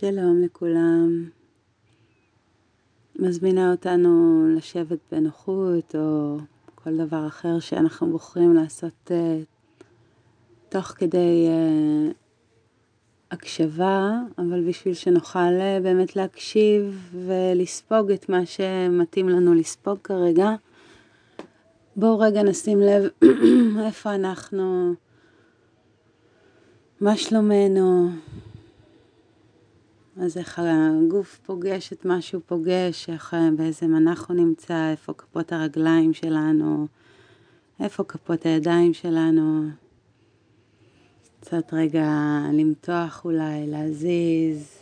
שלום לכולם. מזמינה אותנו לשבת בנוחות או כל דבר אחר שאנחנו בוחרים לעשות uh, תוך כדי uh, הקשבה, אבל בשביל שנוכל uh, באמת להקשיב ולספוג את מה שמתאים לנו לספוג כרגע. בואו רגע נשים לב איפה אנחנו, מה שלומנו, אז איך הגוף פוגש את מה שהוא פוגש, איך, באיזה מנח הוא נמצא, איפה כפות הרגליים שלנו, איפה כפות הידיים שלנו. קצת רגע למתוח אולי, להזיז,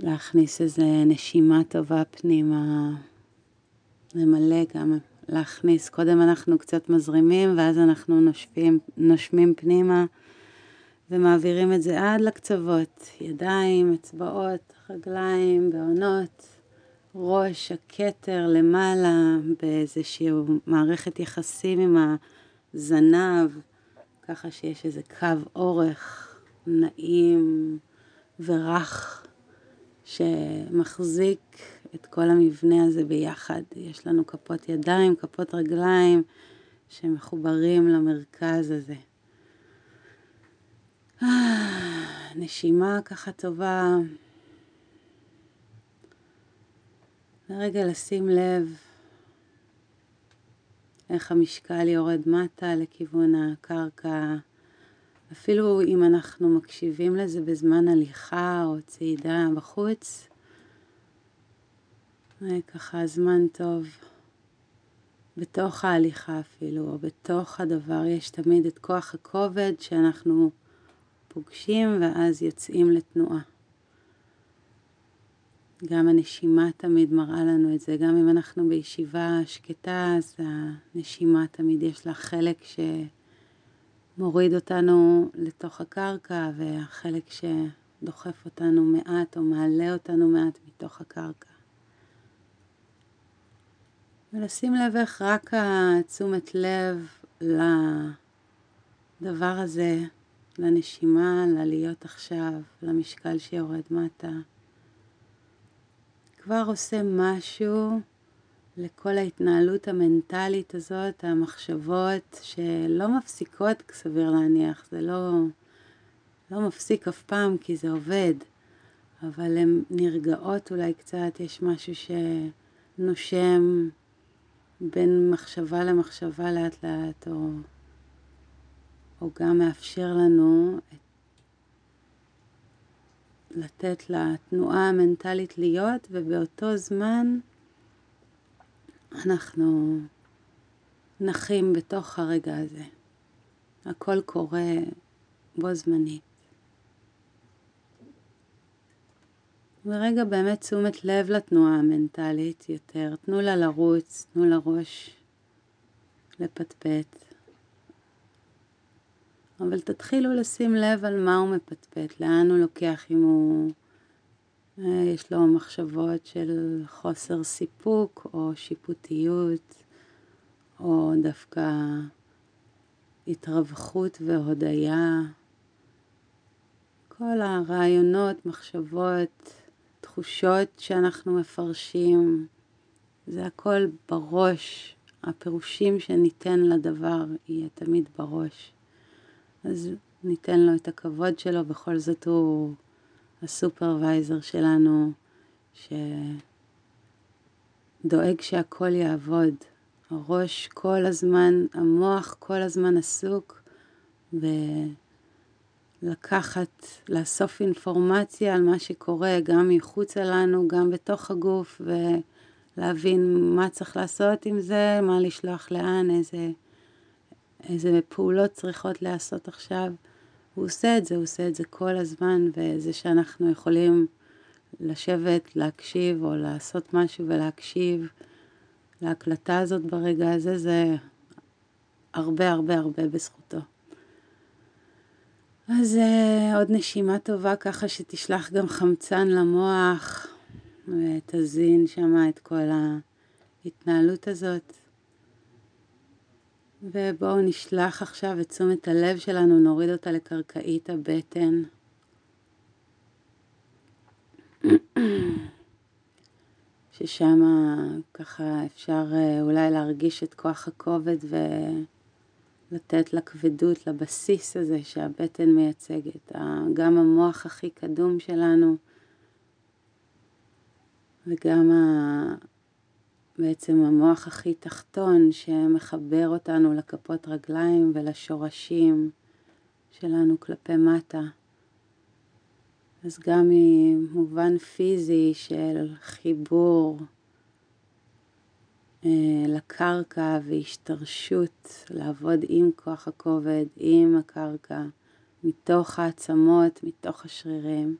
להכניס איזה נשימה טובה פנימה, למלא גם, להכניס, קודם אנחנו קצת מזרימים ואז אנחנו נושפים, נושמים פנימה. ומעבירים את זה עד לקצוות, ידיים, אצבעות, רגליים, בעונות, ראש, הכתר למעלה, באיזושהי מערכת יחסים עם הזנב, ככה שיש איזה קו אורך נעים ורך שמחזיק את כל המבנה הזה ביחד. יש לנו כפות ידיים, כפות רגליים שמחוברים למרכז הזה. נשימה ככה טובה. ורגע לשים לב איך המשקל יורד מטה לכיוון הקרקע. אפילו אם אנחנו מקשיבים לזה בזמן הליכה או צעידה בחוץ, ככה זמן טוב. בתוך ההליכה אפילו, או בתוך הדבר, יש תמיד את כוח הכובד שאנחנו פוגשים ואז יוצאים לתנועה. גם הנשימה תמיד מראה לנו את זה, גם אם אנחנו בישיבה שקטה, אז הנשימה תמיד יש לה חלק שמוריד אותנו לתוך הקרקע, והחלק שדוחף אותנו מעט או מעלה אותנו מעט מתוך הקרקע. ולשים לב איך רק התשומת לב לדבר הזה לנשימה, ללהיות עכשיו, למשקל שיורד מטה. כבר עושה משהו לכל ההתנהלות המנטלית הזאת, המחשבות שלא מפסיקות, סביר להניח, זה לא, לא מפסיק אף פעם כי זה עובד, אבל הן נרגעות אולי קצת, יש משהו שנושם בין מחשבה למחשבה לאט לאט, או הוא גם מאפשר לנו לתת לתנועה המנטלית להיות, ובאותו זמן אנחנו נחים בתוך הרגע הזה. הכל קורה בו זמנית. ורגע באמת תשומת לב לתנועה המנטלית יותר, תנו לה לרוץ, תנו לראש לפטפט. אבל תתחילו לשים לב על מה הוא מפטפט, לאן הוא לוקח, אם הוא... אה, יש לו מחשבות של חוסר סיפוק או שיפוטיות, או דווקא התרווחות והודיה. כל הרעיונות, מחשבות, תחושות שאנחנו מפרשים, זה הכל בראש. הפירושים שניתן לדבר יהיה תמיד בראש. אז ניתן לו את הכבוד שלו, בכל זאת הוא הסופרוויזר שלנו, שדואג שהכל יעבוד. הראש כל הזמן, המוח כל הזמן עסוק ולקחת, לאסוף אינפורמציה על מה שקורה גם מחוצה לנו, גם בתוך הגוף, ולהבין מה צריך לעשות עם זה, מה לשלוח לאן, איזה איזה פעולות צריכות להיעשות עכשיו. הוא עושה את זה, הוא עושה את זה כל הזמן, וזה שאנחנו יכולים לשבת, להקשיב, או לעשות משהו ולהקשיב להקלטה הזאת ברגע הזה, זה הרבה הרבה הרבה בזכותו. אז uh, עוד נשימה טובה ככה שתשלח גם חמצן למוח ותזין שמה את כל ההתנהלות הזאת. ובואו נשלח עכשיו את תשומת הלב שלנו, נוריד אותה לקרקעית הבטן. ששם ככה אפשר אה, אולי להרגיש את כוח הכובד ולתת לכבדות, לבסיס הזה שהבטן מייצגת. גם המוח הכי קדום שלנו וגם. בעצם המוח הכי תחתון שמחבר אותנו לכפות רגליים ולשורשים שלנו כלפי מטה. אז גם ממובן פיזי של חיבור אה, לקרקע והשתרשות, לעבוד עם כוח הכובד, עם הקרקע, מתוך העצמות, מתוך השרירים,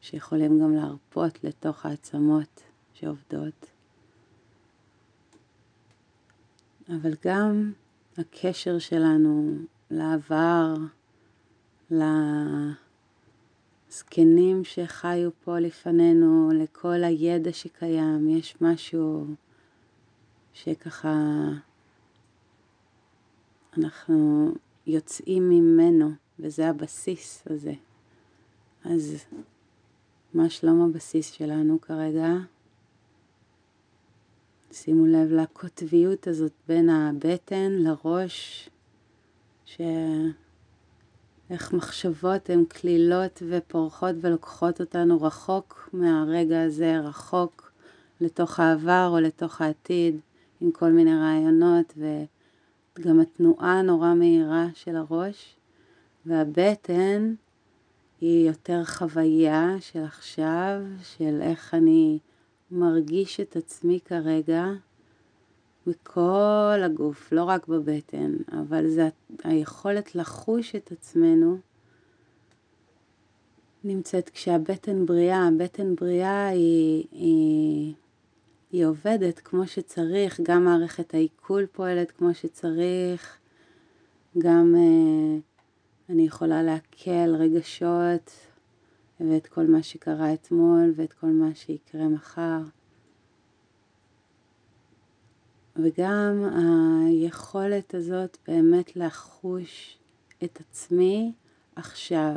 שיכולים גם להרפות לתוך העצמות שעובדות. אבל גם הקשר שלנו לעבר, לזקנים שחיו פה לפנינו, לכל הידע שקיים, יש משהו שככה אנחנו יוצאים ממנו, וזה הבסיס הזה. אז מה שלום הבסיס שלנו כרגע? שימו לב לקוטביות הזאת בין הבטן לראש, שאיך מחשבות הן כלילות ופורחות ולוקחות אותנו רחוק מהרגע הזה, רחוק לתוך העבר או לתוך העתיד, עם כל מיני רעיונות, וגם התנועה הנורא מהירה של הראש, והבטן היא יותר חוויה של עכשיו, של איך אני מרגיש את עצמי כרגע בכל הגוף, לא רק בבטן, אבל זה היכולת לחוש את עצמנו נמצאת כשהבטן בריאה. הבטן בריאה היא, היא, היא עובדת כמו שצריך, גם מערכת העיכול פועלת כמו שצריך, גם אה, אני יכולה לעכל רגשות ואת כל מה שקרה אתמול ואת כל מה שיקרה מחר. וגם היכולת הזאת באמת לחוש את עצמי עכשיו.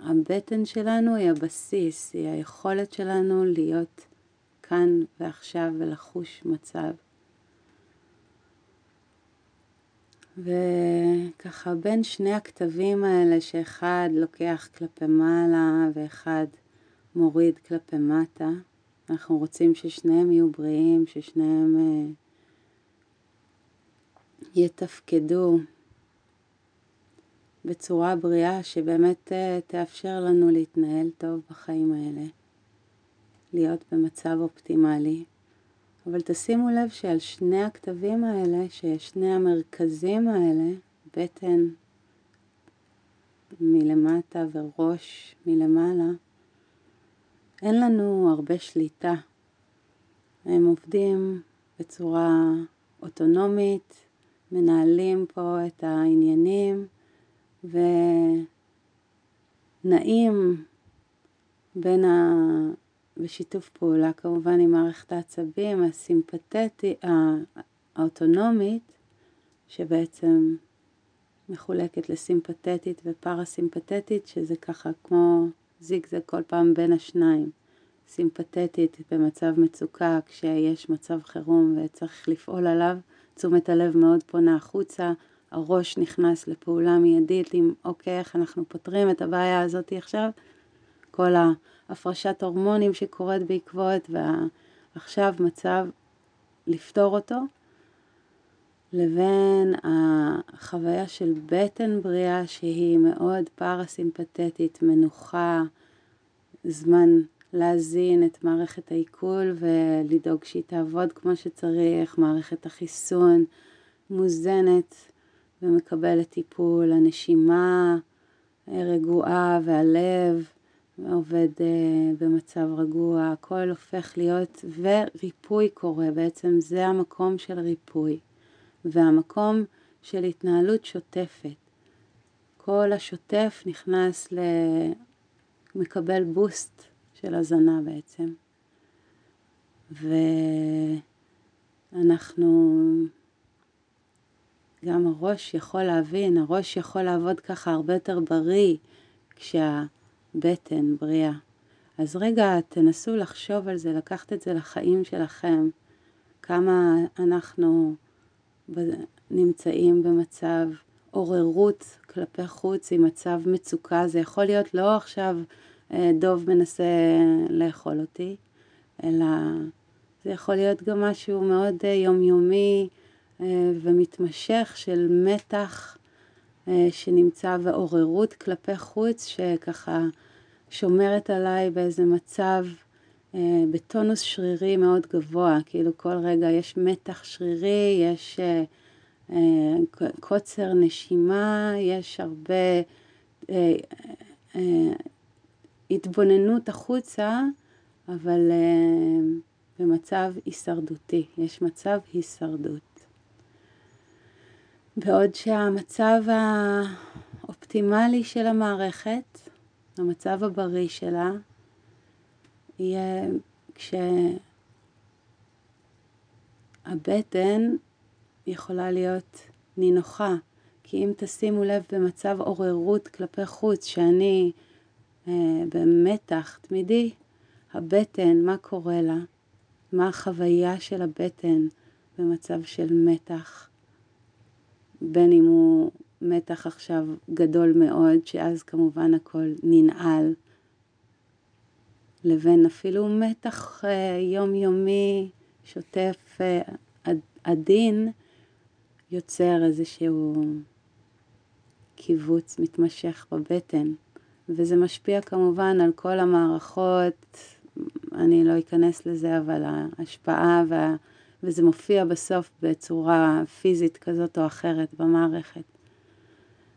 הבטן שלנו היא הבסיס, היא היכולת שלנו להיות כאן ועכשיו ולחוש מצב. וככה בין שני הכתבים האלה שאחד לוקח כלפי מעלה ואחד מוריד כלפי מטה, אנחנו רוצים ששניהם יהיו בריאים, ששניהם uh, יתפקדו בצורה בריאה שבאמת uh, תאפשר לנו להתנהל טוב בחיים האלה, להיות במצב אופטימלי. אבל תשימו לב שעל שני הכתבים האלה, ששני המרכזים האלה, בטן מלמטה וראש מלמעלה, אין לנו הרבה שליטה. הם עובדים בצורה אוטונומית, מנהלים פה את העניינים ונעים בין ה... בשיתוף פעולה כמובן עם מערכת העצבים הסימפתטית, האוטונומית, שבעצם מחולקת לסימפתטית ופרסימפתטית, שזה ככה כמו זיגזג כל פעם בין השניים. סימפתטית במצב מצוקה, כשיש מצב חירום וצריך לפעול עליו, תשומת הלב מאוד פונה החוצה, הראש נכנס לפעולה מיידית עם אוקיי, איך אנחנו פותרים את הבעיה הזאת עכשיו, כל ההפרשת הורמונים שקורית בעקבות, ועכשיו מצב לפתור אותו, לבין החוויה של בטן בריאה שהיא מאוד פרסימפטית, מנוחה, זמן להזין את מערכת העיכול ולדאוג שהיא תעבוד כמו שצריך, מערכת החיסון מוזנת ומקבלת טיפול, הנשימה רגועה והלב עובד uh, במצב רגוע, הכל הופך להיות, וריפוי קורה, בעצם זה המקום של ריפוי. והמקום של התנהלות שוטפת. כל השוטף נכנס ל... מקבל בוסט של הזנה בעצם. ואנחנו, גם הראש יכול להבין, הראש יכול לעבוד ככה הרבה יותר בריא כשהבטן בריאה. אז רגע, תנסו לחשוב על זה, לקחת את זה לחיים שלכם, כמה אנחנו נמצאים במצב עוררות כלפי חוץ עם מצב מצוקה. זה יכול להיות לא עכשיו אה, דוב מנסה לאכול אותי, אלא זה יכול להיות גם משהו מאוד אה, יומיומי אה, ומתמשך של מתח שנמצא ועוררות כלפי חוץ, שככה שומרת עליי באיזה מצב, בטונוס שרירי מאוד גבוה, כאילו כל רגע יש מתח שרירי, יש קוצר נשימה, יש הרבה התבוננות החוצה, אבל uh, במצב הישרדותי, יש מצב הישרדות. בעוד שהמצב האופטימלי של המערכת, המצב הבריא שלה, יהיה כשהבטן יכולה להיות נינוחה. כי אם תשימו לב במצב עוררות כלפי חוץ, שאני אה, במתח תמידי, הבטן, מה קורה לה? מה החוויה של הבטן במצב של מתח? בין אם הוא מתח עכשיו גדול מאוד, שאז כמובן הכל ננעל, לבין אפילו מתח אה, יומיומי, שוטף, אה, עדין, יוצר איזשהו קיבוץ מתמשך בבטן. וזה משפיע כמובן על כל המערכות, אני לא אכנס לזה, אבל ההשפעה וה... וזה מופיע בסוף בצורה פיזית כזאת או אחרת במערכת.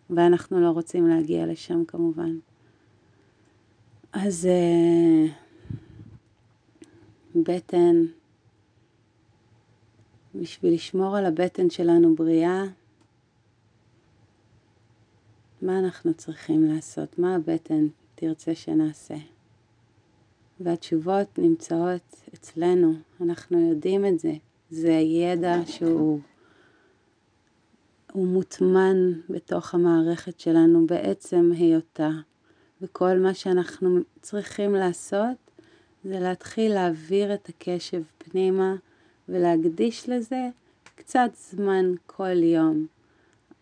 ואנחנו לא רוצים להגיע לשם כמובן. אז uh, בטן, בשביל לשמור על הבטן שלנו בריאה, מה אנחנו צריכים לעשות? מה הבטן תרצה שנעשה? והתשובות נמצאות אצלנו, אנחנו יודעים את זה. זה ידע שהוא הוא מוטמן בתוך המערכת שלנו בעצם היותה. וכל מה שאנחנו צריכים לעשות זה להתחיל להעביר את הקשב פנימה ולהקדיש לזה קצת זמן כל יום.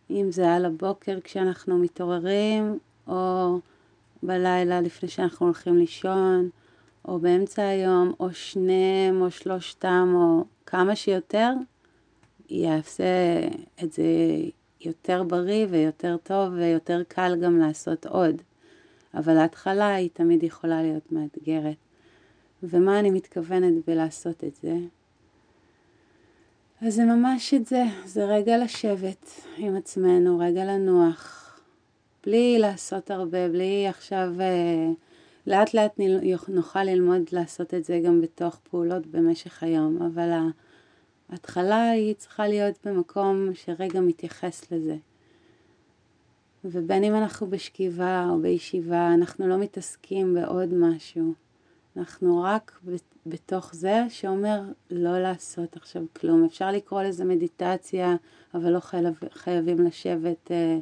אם זה על הבוקר כשאנחנו מתעוררים, או בלילה לפני שאנחנו הולכים לישון, או באמצע היום, או שניהם, או שלושתם, או כמה שיותר, יעשה את זה יותר בריא ויותר טוב ויותר קל גם לעשות עוד. אבל ההתחלה היא תמיד יכולה להיות מאתגרת. ומה אני מתכוונת בלעשות את זה? אז זה ממש את זה, זה רגע לשבת עם עצמנו, רגע לנוח, בלי לעשות הרבה, בלי עכשיו, אה, לאט לאט נוכל ללמוד לעשות את זה גם בתוך פעולות במשך היום, אבל ההתחלה היא צריכה להיות במקום שרגע מתייחס לזה. ובין אם אנחנו בשכיבה או בישיבה, אנחנו לא מתעסקים בעוד משהו. אנחנו רק בתוך זה שאומר לא לעשות עכשיו כלום. אפשר לקרוא לזה מדיטציה, אבל לא חייב, חייבים לשבת אה,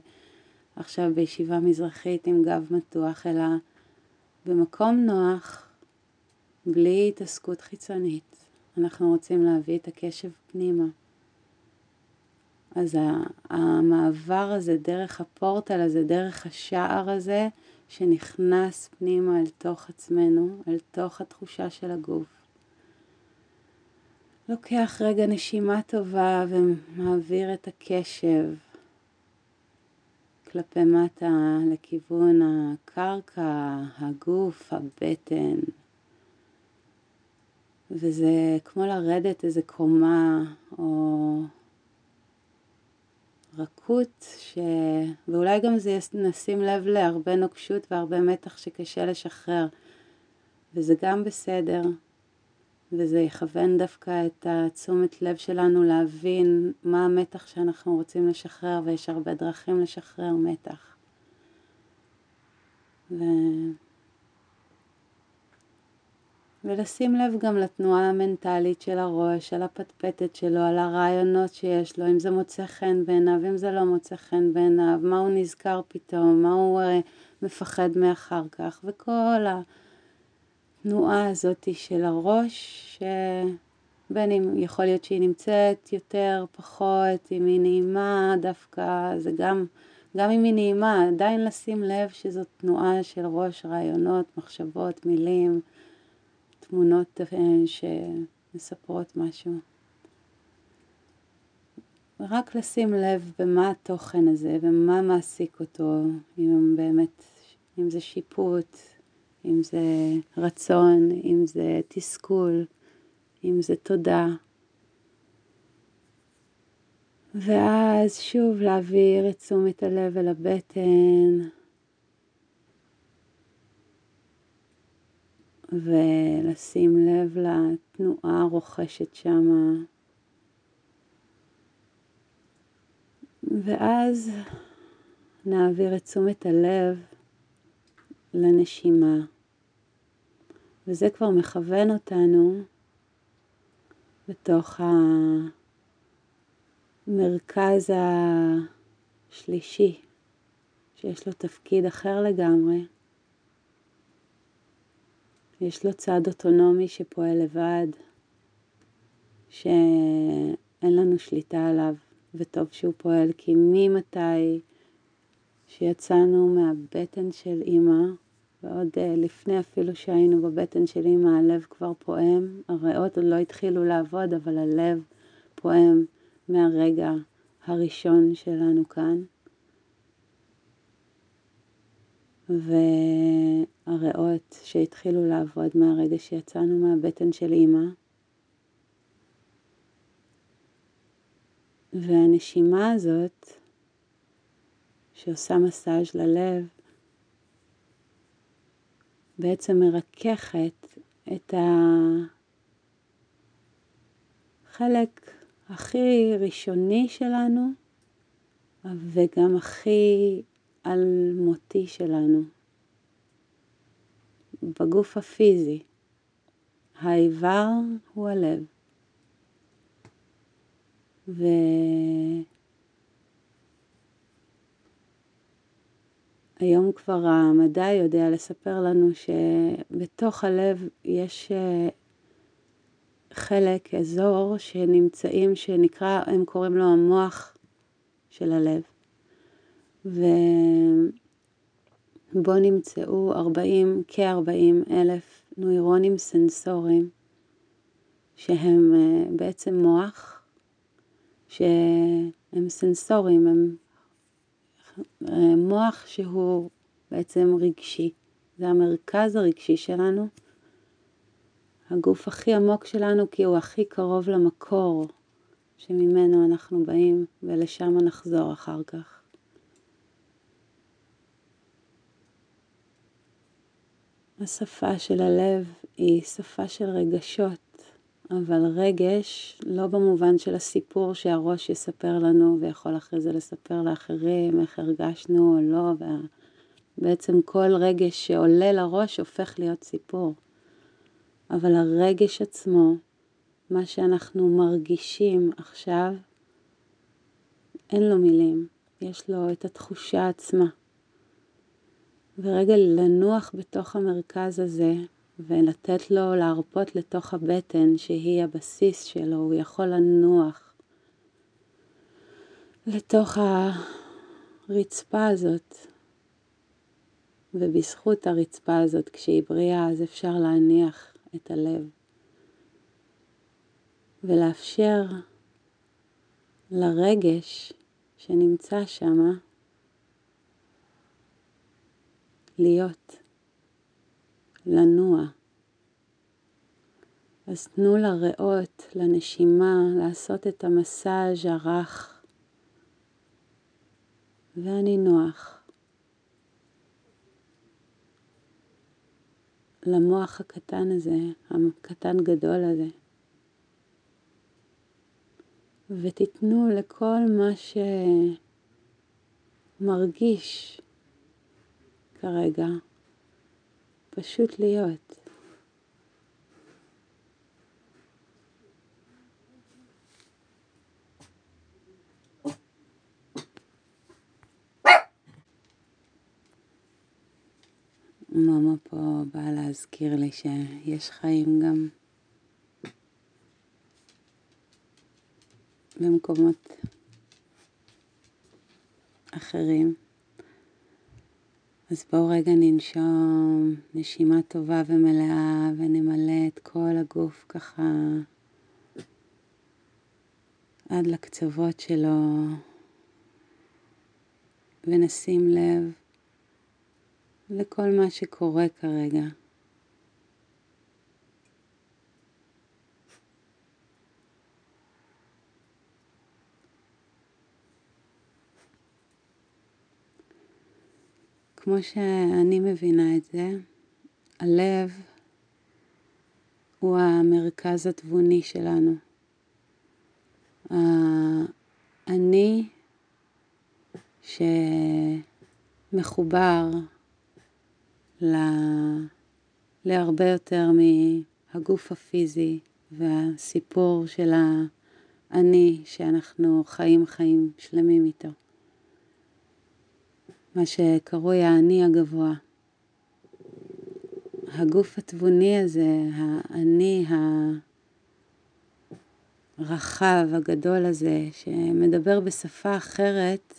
עכשיו בישיבה מזרחית עם גב מתוח, אלא במקום נוח, בלי התעסקות חיצונית. אנחנו רוצים להביא את הקשב פנימה. אז המעבר הזה, דרך הפורטל הזה, דרך השער הזה, שנכנס פנימה אל תוך עצמנו, אל תוך התחושה של הגוף. לוקח רגע נשימה טובה ומעביר את הקשב כלפי מטה לכיוון הקרקע, הגוף, הבטן. וזה כמו לרדת איזה קומה או רכות, ש... ואולי גם זה נשים לב להרבה נוקשות והרבה מתח שקשה לשחרר, וזה גם בסדר, וזה יכוון דווקא את התשומת לב שלנו להבין מה המתח שאנחנו רוצים לשחרר, ויש הרבה דרכים לשחרר מתח. ו... ולשים לב גם לתנועה המנטלית של הראש, על הפטפטת שלו, על הרעיונות שיש לו, אם זה מוצא חן בעיניו, אם זה לא מוצא חן בעיניו, מה הוא נזכר פתאום, מה הוא uh, מפחד מאחר כך, וכל התנועה הזאת של הראש, שבין אם יכול להיות שהיא נמצאת יותר, פחות, אם היא נעימה דווקא, זה גם, גם אם היא נעימה, עדיין לשים לב שזו תנועה של ראש, רעיונות, מחשבות, מילים, תמונות אה, שמספרות משהו. ורק לשים לב במה התוכן הזה ומה מעסיק אותו, אם באמת, אם זה שיפוט, אם זה רצון, אם זה תסכול, אם זה תודה. ואז שוב להעביר את תשומת הלב אל הבטן. ולשים לב לתנועה הרוכשת שמה. ואז נעביר את תשומת הלב לנשימה. וזה כבר מכוון אותנו בתוך המרכז השלישי, שיש לו תפקיד אחר לגמרי. יש לו צד אוטונומי שפועל לבד, שאין לנו שליטה עליו, וטוב שהוא פועל, כי ממתי שיצאנו מהבטן של אימא, ועוד uh, לפני אפילו שהיינו בבטן של אימא, הלב כבר פועם, הריאות עוד לא התחילו לעבוד, אבל הלב פועם מהרגע הראשון שלנו כאן. והריאות שהתחילו לעבוד מהרגע שיצאנו מהבטן של אימא. והנשימה הזאת, שעושה מסאז' ללב, בעצם מרככת את החלק הכי ראשוני שלנו וגם הכי אלמותי שלנו בגוף הפיזי. האיבר הוא הלב. והיום כבר המדע יודע לספר לנו שבתוך הלב יש אה, חלק, אזור, שנמצאים, שנקרא, הם קוראים לו המוח של הלב. ובו נמצאו 40, כ-40 אלף נוירונים סנסוריים, שהם אה, בעצם מוח, שהם סנסוריים, הם אה, מוח שהוא בעצם רגשי. זה המרכז הרגשי שלנו, הגוף הכי עמוק שלנו, כי הוא הכי קרוב למקור שממנו אנחנו באים, ולשם נחזור אחר כך. השפה של הלב היא שפה של רגשות, אבל רגש לא במובן של הסיפור שהראש יספר לנו ויכול אחרי זה לספר לאחרים איך הרגשנו או לא, ובעצם כל רגש שעולה לראש הופך להיות סיפור. אבל הרגש עצמו, מה שאנחנו מרגישים עכשיו, אין לו מילים, יש לו את התחושה עצמה. ורגע לנוח בתוך המרכז הזה ולתת לו להרפות לתוך הבטן שהיא הבסיס שלו, הוא יכול לנוח לתוך הרצפה הזאת. ובזכות הרצפה הזאת, כשהיא בריאה, אז אפשר להניח את הלב ולאפשר לרגש שנמצא שמה להיות, לנוע. אז תנו לריאות, לנשימה, לעשות את המסאז' הרך והנינוח. למוח הקטן הזה, הקטן גדול הזה. ותיתנו לכל מה שמרגיש כרגע, פשוט להיות. ממה פה באה להזכיר לי שיש חיים גם במקומות אחרים. אז בואו רגע ננשום נשימה טובה ומלאה ונמלא את כל הגוף ככה עד לקצוות שלו ונשים לב לכל מה שקורה כרגע. כמו שאני מבינה את זה, הלב הוא המרכז התבוני שלנו. אני שמחובר לה... להרבה יותר מהגוף הפיזי והסיפור של האני שאנחנו חיים חיים שלמים איתו. מה שקרוי האני הגבוה. הגוף התבוני הזה, האני הרחב, הגדול הזה, שמדבר בשפה אחרת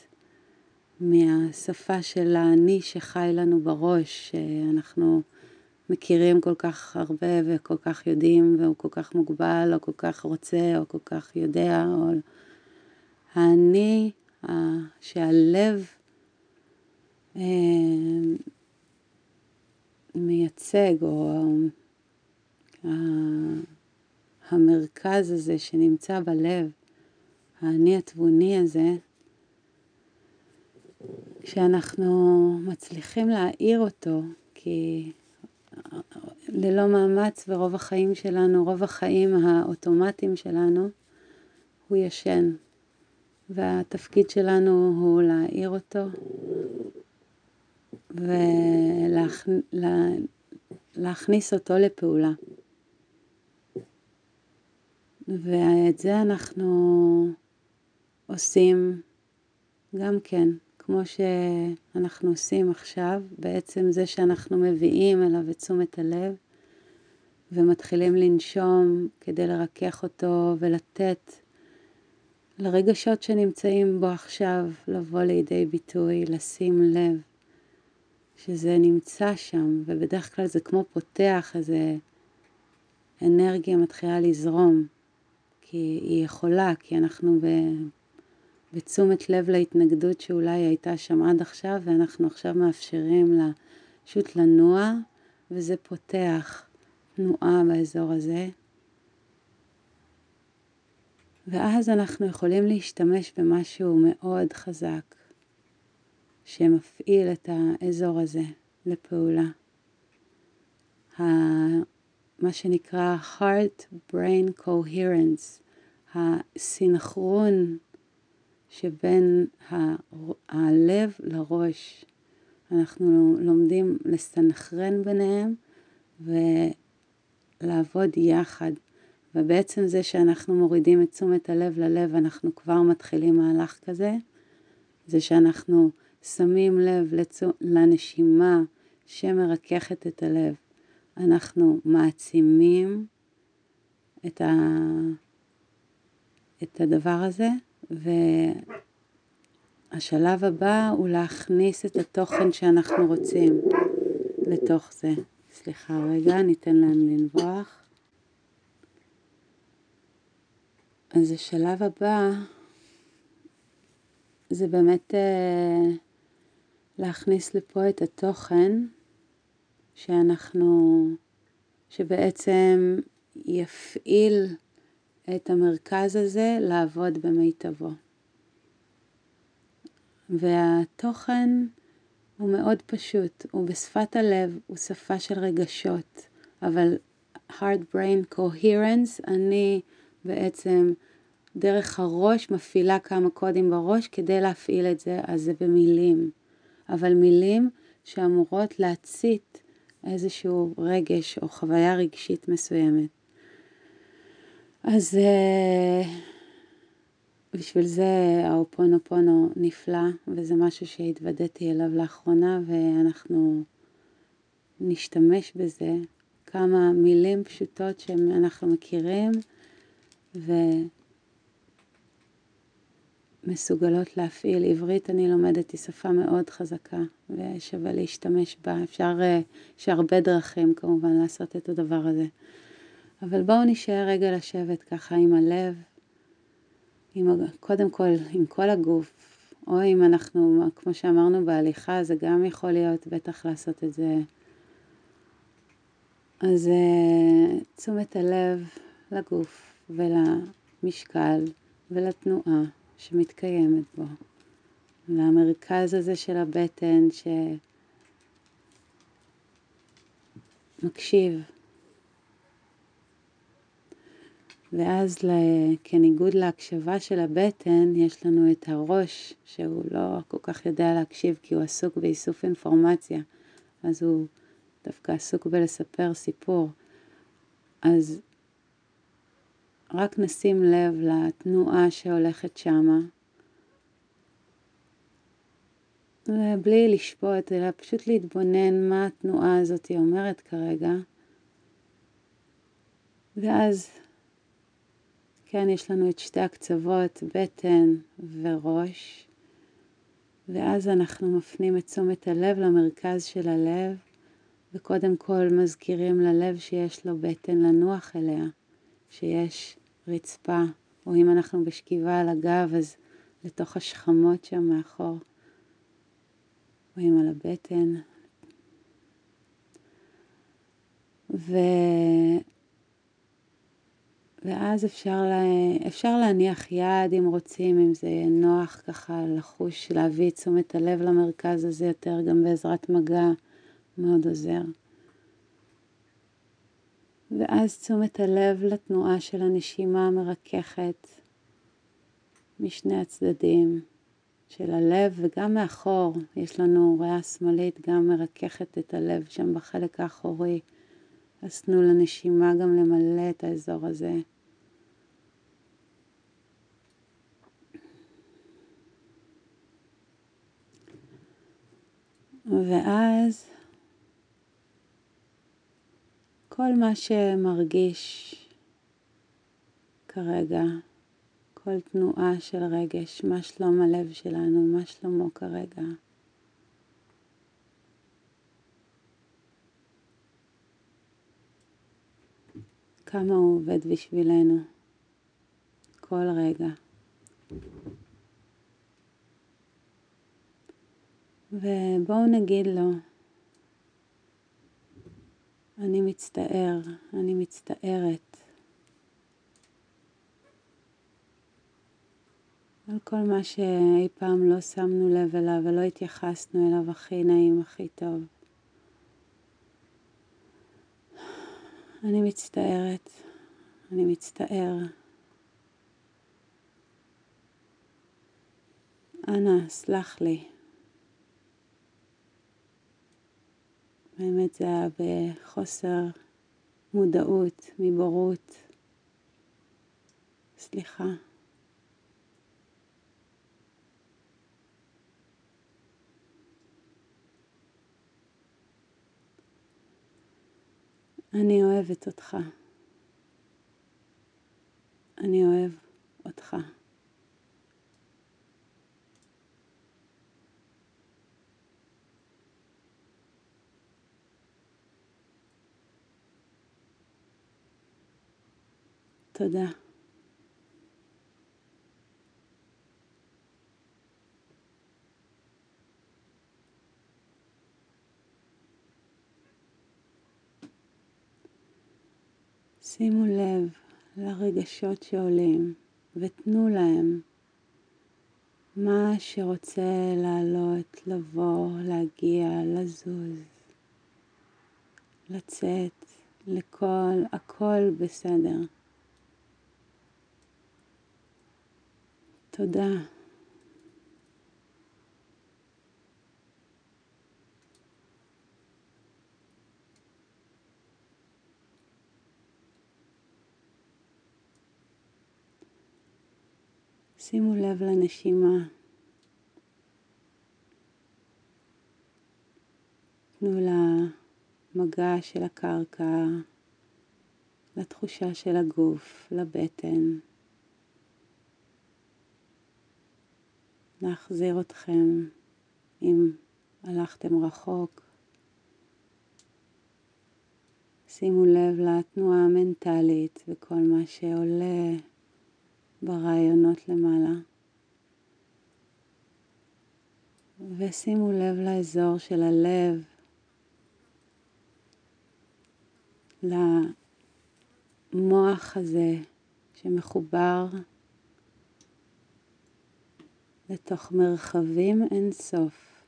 מהשפה של האני שחי לנו בראש, שאנחנו מכירים כל כך הרבה וכל כך יודעים, והוא כל כך מוגבל, או כל כך רוצה, או כל כך יודע, או האני שהלב מייצג, או המרכז הזה שנמצא בלב, האני התבוני הזה, כשאנחנו מצליחים להאיר אותו, כי ללא מאמץ ורוב החיים שלנו, רוב החיים האוטומטיים שלנו, הוא ישן. והתפקיד שלנו הוא להאיר אותו ולהכניס אותו לפעולה. ואת זה אנחנו עושים גם כן, כמו שאנחנו עושים עכשיו, בעצם זה שאנחנו מביאים אליו את תשומת הלב ומתחילים לנשום כדי לרכך אותו ולתת לרגשות שנמצאים בו עכשיו לבוא לידי ביטוי, לשים לב שזה נמצא שם, ובדרך כלל זה כמו פותח איזה אנרגיה מתחילה לזרום, כי היא יכולה, כי אנחנו ב... בתשומת לב להתנגדות שאולי הייתה שם עד עכשיו, ואנחנו עכשיו מאפשרים לה פשוט לנוע, וזה פותח תנועה באזור הזה. ואז אנחנו יכולים להשתמש במשהו מאוד חזק, שמפעיל את האזור הזה לפעולה. מה שנקרא heart-brain coherence, הסינכרון שבין הלב לראש. אנחנו לומדים לסנכרן ביניהם ולעבוד יחד. ובעצם זה שאנחנו מורידים את תשומת הלב ללב, אנחנו כבר מתחילים מהלך כזה. זה שאנחנו שמים לב לצו... לנשימה שמרככת את הלב. אנחנו מעצימים את, ה... את הדבר הזה, והשלב הבא הוא להכניס את התוכן שאנחנו רוצים לתוך זה. סליחה רגע, ניתן להם לנבוח. אז השלב הבא זה באמת אה, להכניס לפה את התוכן שאנחנו, שבעצם יפעיל את המרכז הזה לעבוד במיטבו. והתוכן הוא מאוד פשוט, הוא בשפת הלב, הוא שפה של רגשות, אבל hard brain coherence, אני בעצם דרך הראש מפעילה כמה קודים בראש כדי להפעיל את זה, אז זה במילים. אבל מילים שאמורות להצית איזשהו רגש או חוויה רגשית מסוימת. אז uh, בשביל זה האופונופונו נפלא, וזה משהו שהתוודעתי אליו לאחרונה, ואנחנו נשתמש בזה, כמה מילים פשוטות שאנחנו מכירים ומסוגלות להפעיל. עברית אני לומדת, היא שפה מאוד חזקה ושווה להשתמש בה. אפשר, יש הרבה דרכים כמובן לעשות את הדבר הזה. אבל בואו נשאר רגע לשבת ככה עם הלב, עם, קודם כל עם כל הגוף, או אם אנחנו, כמו שאמרנו בהליכה, זה גם יכול להיות בטח לעשות את זה. אז uh, תשומת הלב לגוף ולמשקל ולתנועה שמתקיימת בו, למרכז הזה של הבטן שמקשיב. ואז כניגוד להקשבה של הבטן, יש לנו את הראש, שהוא לא כל כך יודע להקשיב כי הוא עסוק באיסוף אינפורמציה, אז הוא דווקא עסוק בלספר סיפור. אז רק נשים לב לתנועה שהולכת שמה, בלי לשפוט, אלא פשוט להתבונן מה התנועה הזאת אומרת כרגע. ואז כן, יש לנו את שתי הקצוות, בטן וראש, ואז אנחנו מפנים את תשומת הלב למרכז של הלב, וקודם כל מזכירים ללב שיש לו בטן לנוח אליה, שיש רצפה, או אם אנחנו בשכיבה על הגב, אז לתוך השכמות שם מאחור, רואים על הבטן. ו... ואז אפשר, לה, אפשר להניח יד אם רוצים, אם זה נוח ככה לחוש, להביא את תשומת הלב למרכז הזה יותר, גם בעזרת מגע מאוד עוזר. ואז תשומת הלב לתנועה של הנשימה המרככת משני הצדדים של הלב וגם מאחור, יש לנו ריאה שמאלית גם מרככת את הלב שם בחלק האחורי. אז תנו לנשימה גם למלא את האזור הזה. ואז כל מה שמרגיש כרגע, כל תנועה של רגש, מה שלום הלב שלנו, מה שלומו כרגע. כמה הוא עובד בשבילנו כל רגע. ובואו נגיד לו, אני מצטער, אני מצטערת על כל מה שאי פעם לא שמנו לב אליו ולא התייחסנו אליו הכי נעים, הכי טוב. אני מצטערת, אני מצטער. אנא, סלח לי. באמת זה היה בחוסר מודעות, מבורות. סליחה. אני אוהבת אותך. אני אוהב אותך. תודה. שימו לב לרגשות שעולים ותנו להם מה שרוצה לעלות, לבוא, להגיע, לזוז, לצאת, לכל, הכל בסדר. תודה. שימו לב לנשימה. תנו למגע של הקרקע, לתחושה של הגוף, לבטן. להחזיר אתכם אם הלכתם רחוק. שימו לב לתנועה המנטלית וכל מה שעולה ברעיונות למעלה. ושימו לב לאזור של הלב, למוח הזה שמחובר לתוך מרחבים אינסוף.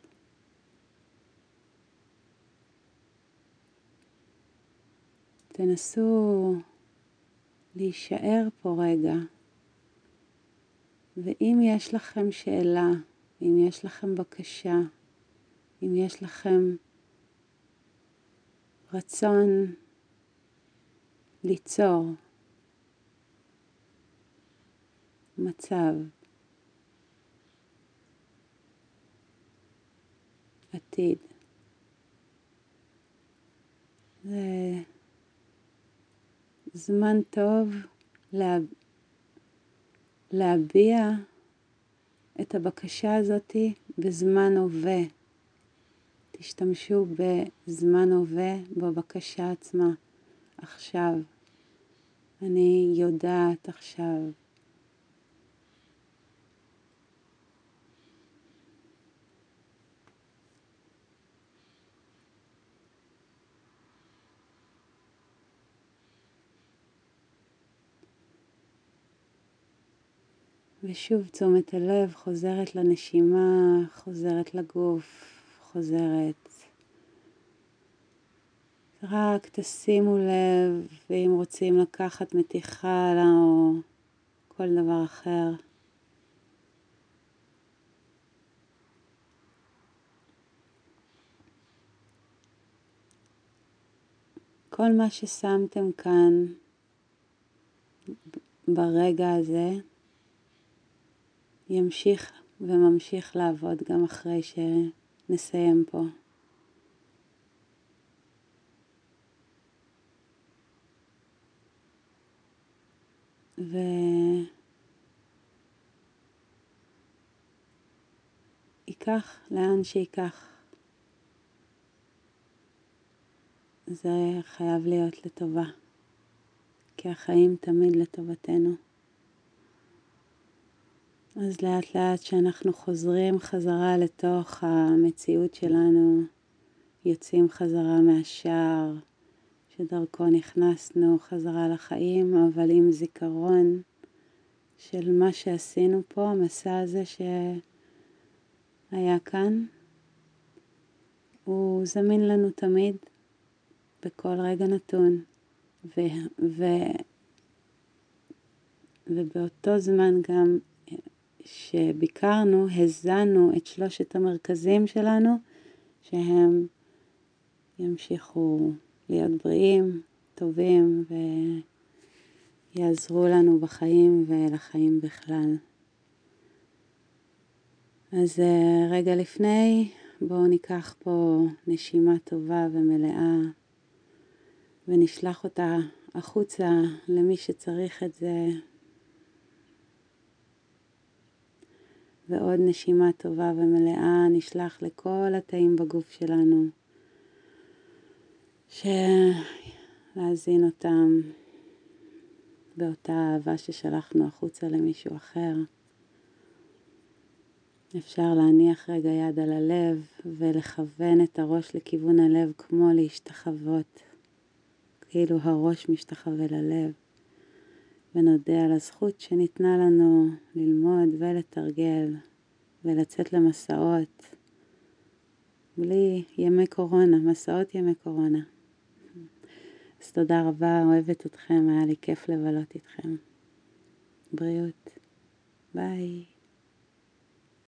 תנסו להישאר פה רגע, ואם יש לכם שאלה, אם יש לכם בקשה, אם יש לכם רצון ליצור מצב עתיד. זה זמן טוב לה... להביע את הבקשה הזאתי בזמן הווה. תשתמשו בזמן הווה בבקשה עצמה. עכשיו. אני יודעת עכשיו. ושוב תשומת הלב חוזרת לנשימה, חוזרת לגוף, חוזרת. רק תשימו לב, ואם רוצים לקחת מתיחה או כל דבר אחר. כל מה ששמתם כאן ברגע הזה ימשיך וממשיך לעבוד גם אחרי שנסיים פה. וייקח לאן שייקח. זה חייב להיות לטובה, כי החיים תמיד לטובתנו. אז לאט לאט כשאנחנו חוזרים חזרה לתוך המציאות שלנו, יוצאים חזרה מהשער שדרכו נכנסנו חזרה לחיים, אבל עם זיכרון של מה שעשינו פה, המסע הזה שהיה כאן, הוא זמין לנו תמיד, בכל רגע נתון. ו, ו, ובאותו זמן גם שביקרנו, הזנו את שלושת המרכזים שלנו, שהם ימשיכו להיות בריאים, טובים ויעזרו לנו בחיים ולחיים בכלל. אז אה, רגע לפני, בואו ניקח פה נשימה טובה ומלאה ונשלח אותה החוצה למי שצריך את זה ועוד נשימה טובה ומלאה נשלח לכל התאים בגוף שלנו, שלהזין אותם באותה אהבה ששלחנו החוצה למישהו אחר. אפשר להניח רגע יד על הלב ולכוון את הראש לכיוון הלב כמו להשתחוות, כאילו הראש משתחווה ללב. ונודה על הזכות שניתנה לנו ללמוד ולתרגל ולצאת למסעות בלי ימי קורונה, מסעות ימי קורונה. אז תודה רבה, אוהבת אתכם, היה לי כיף לבלות איתכם. בריאות. ביי.